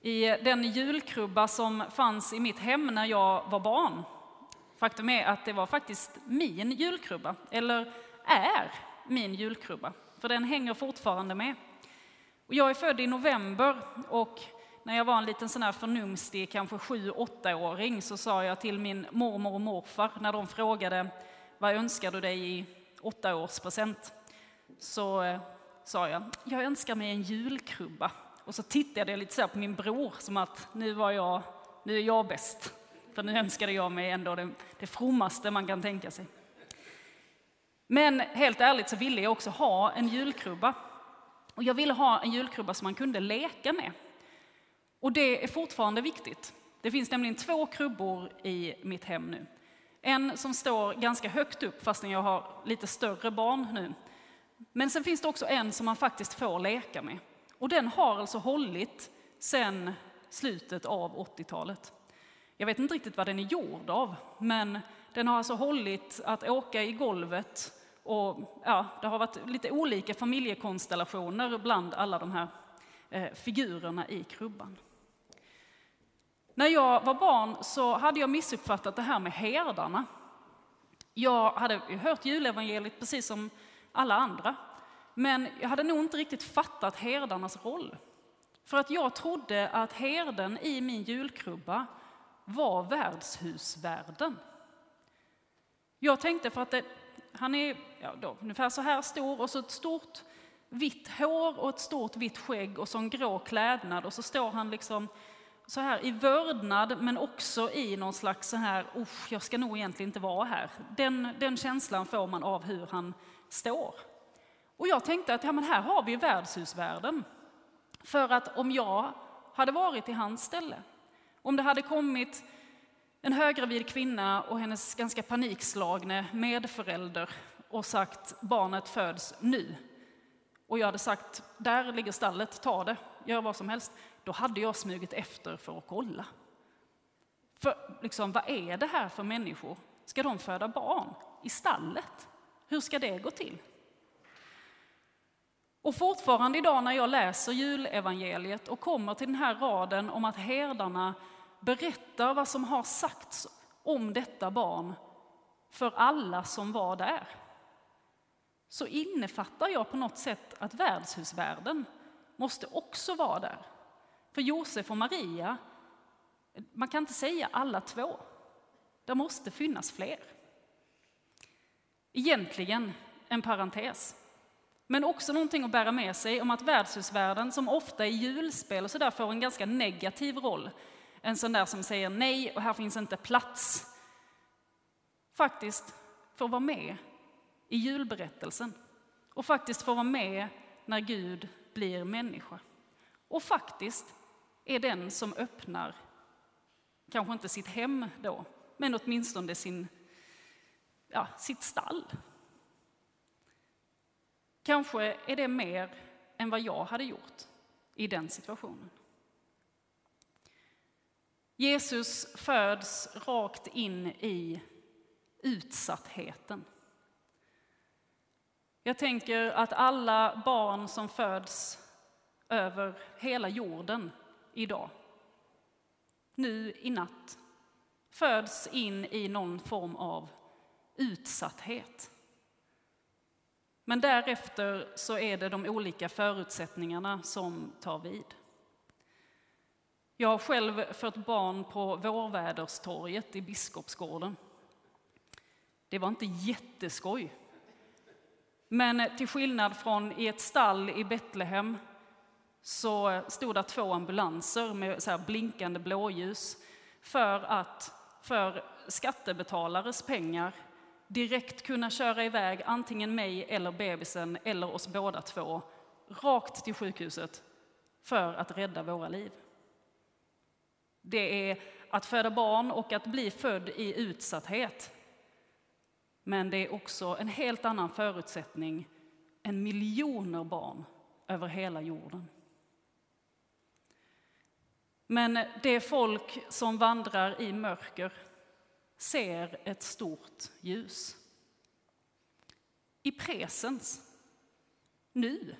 i den julkrubba som fanns i mitt hem när jag var barn. Faktum är att det var faktiskt min julkrubba, eller är min julkrubba, för den hänger fortfarande med. Och jag är född i november och när jag var en liten sån här förnumstig, kanske sju, åttaåring, så sa jag till min mormor och morfar när de frågade vad önskar du dig i åttaårspresent? Så eh, sa jag, jag önskar mig en julkrubba. Och så tittade jag lite så på min bror som att nu, var jag, nu är jag bäst. För nu önskade jag mig ändå det, det frommaste man kan tänka sig. Men helt ärligt så ville jag också ha en julkrubba. Och jag ville ha en julkrubba som man kunde leka med. Och det är fortfarande viktigt. Det finns nämligen två krubbor i mitt hem nu. En som står ganska högt upp fastän jag har lite större barn nu. Men sen finns det också en som man faktiskt får leka med. Och den har alltså hållit sedan slutet av 80-talet. Jag vet inte riktigt vad den är gjord av, men den har alltså hållit att åka i golvet och ja, det har varit lite olika familjekonstellationer bland alla de här eh, figurerna i krubban. När jag var barn så hade jag missuppfattat det här med herdarna. Jag hade hört julevangeliet precis som alla andra, men jag hade nog inte riktigt fattat herdarnas roll. För att jag trodde att herden i min julkrubba var värdshusvärden. Jag tänkte för att det, han är ja, då, ungefär så här stor och så ett stort vitt hår och ett stort vitt skägg och så en grå klädnad och så står han liksom så här i vördnad men också i någon slags så här, jag ska nog egentligen inte vara här. Den, den känslan får man av hur han står. Och jag tänkte att ja, men här har vi värdshusvärden. För att om jag hade varit i hans ställe, om det hade kommit en höggravid kvinna och hennes ganska panikslagne medförälder och sagt barnet föds nu. Och jag hade sagt, där ligger stallet, ta det, gör vad som helst. Då hade jag smugit efter för att kolla. För liksom, vad är det här för människor? Ska de föda barn i stallet? Hur ska det gå till? Och fortfarande idag när jag läser julevangeliet och kommer till den här raden om att herdarna berättar vad som har sagts om detta barn för alla som var där så innefattar jag på något sätt att värdshusvärden måste också vara där. För Josef och Maria, man kan inte säga alla två. Det måste finnas fler. Egentligen en parentes. Men också någonting att bära med sig om att värdshusvärden, som ofta i julspel och sådär får en ganska negativ roll, en sån där som säger nej och här finns inte plats, faktiskt får vara med i julberättelsen och faktiskt får vara med när Gud blir människa. Och faktiskt är den som öppnar, kanske inte sitt hem då, men åtminstone sin, ja, sitt stall. Kanske är det mer än vad jag hade gjort i den situationen. Jesus föds rakt in i utsattheten. Jag tänker att alla barn som föds över hela jorden idag, nu i natt, föds in i någon form av utsatthet. Men därefter så är det de olika förutsättningarna som tar vid. Jag har själv fött barn på Vårväderstorget i Biskopsgården. Det var inte jätteskoj. Men till skillnad från i ett stall i Betlehem så stod det två ambulanser med så blinkande blåljus för att för skattebetalares pengar direkt kunna köra iväg antingen mig eller bebisen eller oss båda två rakt till sjukhuset för att rädda våra liv. Det är att föda barn och att bli född i utsatthet. Men det är också en helt annan förutsättning än miljoner barn över hela jorden. Men det folk som vandrar i mörker ser ett stort ljus. I presens. Nu.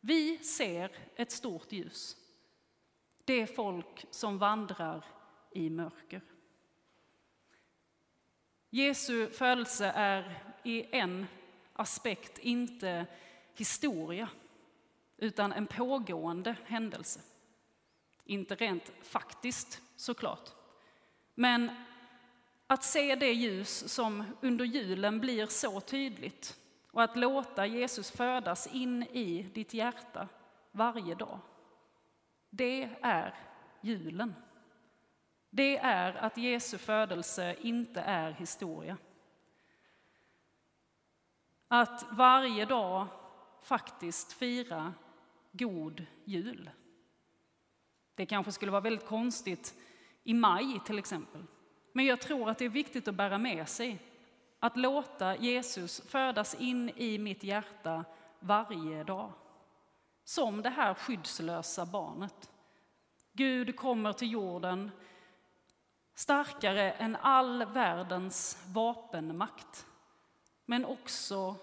Vi ser ett stort ljus. Det folk som vandrar i mörker. Jesu födelse är i en aspekt inte historia, utan en pågående händelse. Inte rent faktiskt, såklart. Men att se det ljus som under julen blir så tydligt och att låta Jesus födas in i ditt hjärta varje dag. Det är julen. Det är att Jesu födelse inte är historia. Att varje dag faktiskt fira god jul. Det kanske skulle vara väldigt konstigt i maj till exempel. Men jag tror att det är viktigt att bära med sig. Att låta Jesus födas in i mitt hjärta varje dag. Som det här skyddslösa barnet. Gud kommer till jorden starkare än all världens vapenmakt. Men också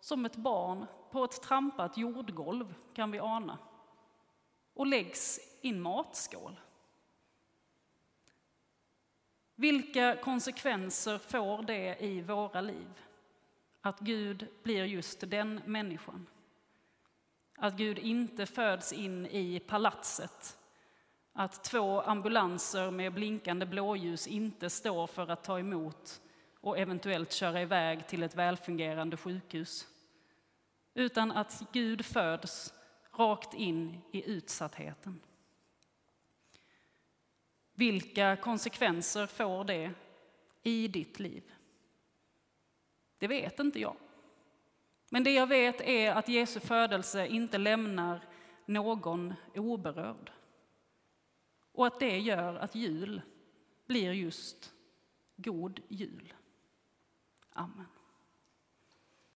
som ett barn på ett trampat jordgolv kan vi ana. Och läggs i en matskål. Vilka konsekvenser får det i våra liv? Att Gud blir just den människan. Att Gud inte föds in i palatset. Att två ambulanser med blinkande blåljus inte står för att ta emot och eventuellt köra iväg till ett välfungerande sjukhus. Utan att Gud föds rakt in i utsattheten. Vilka konsekvenser får det i ditt liv? Det vet inte jag. Men det jag vet är att Jesu födelse inte lämnar någon oberörd. Och att det gör att jul blir just god jul. Amen.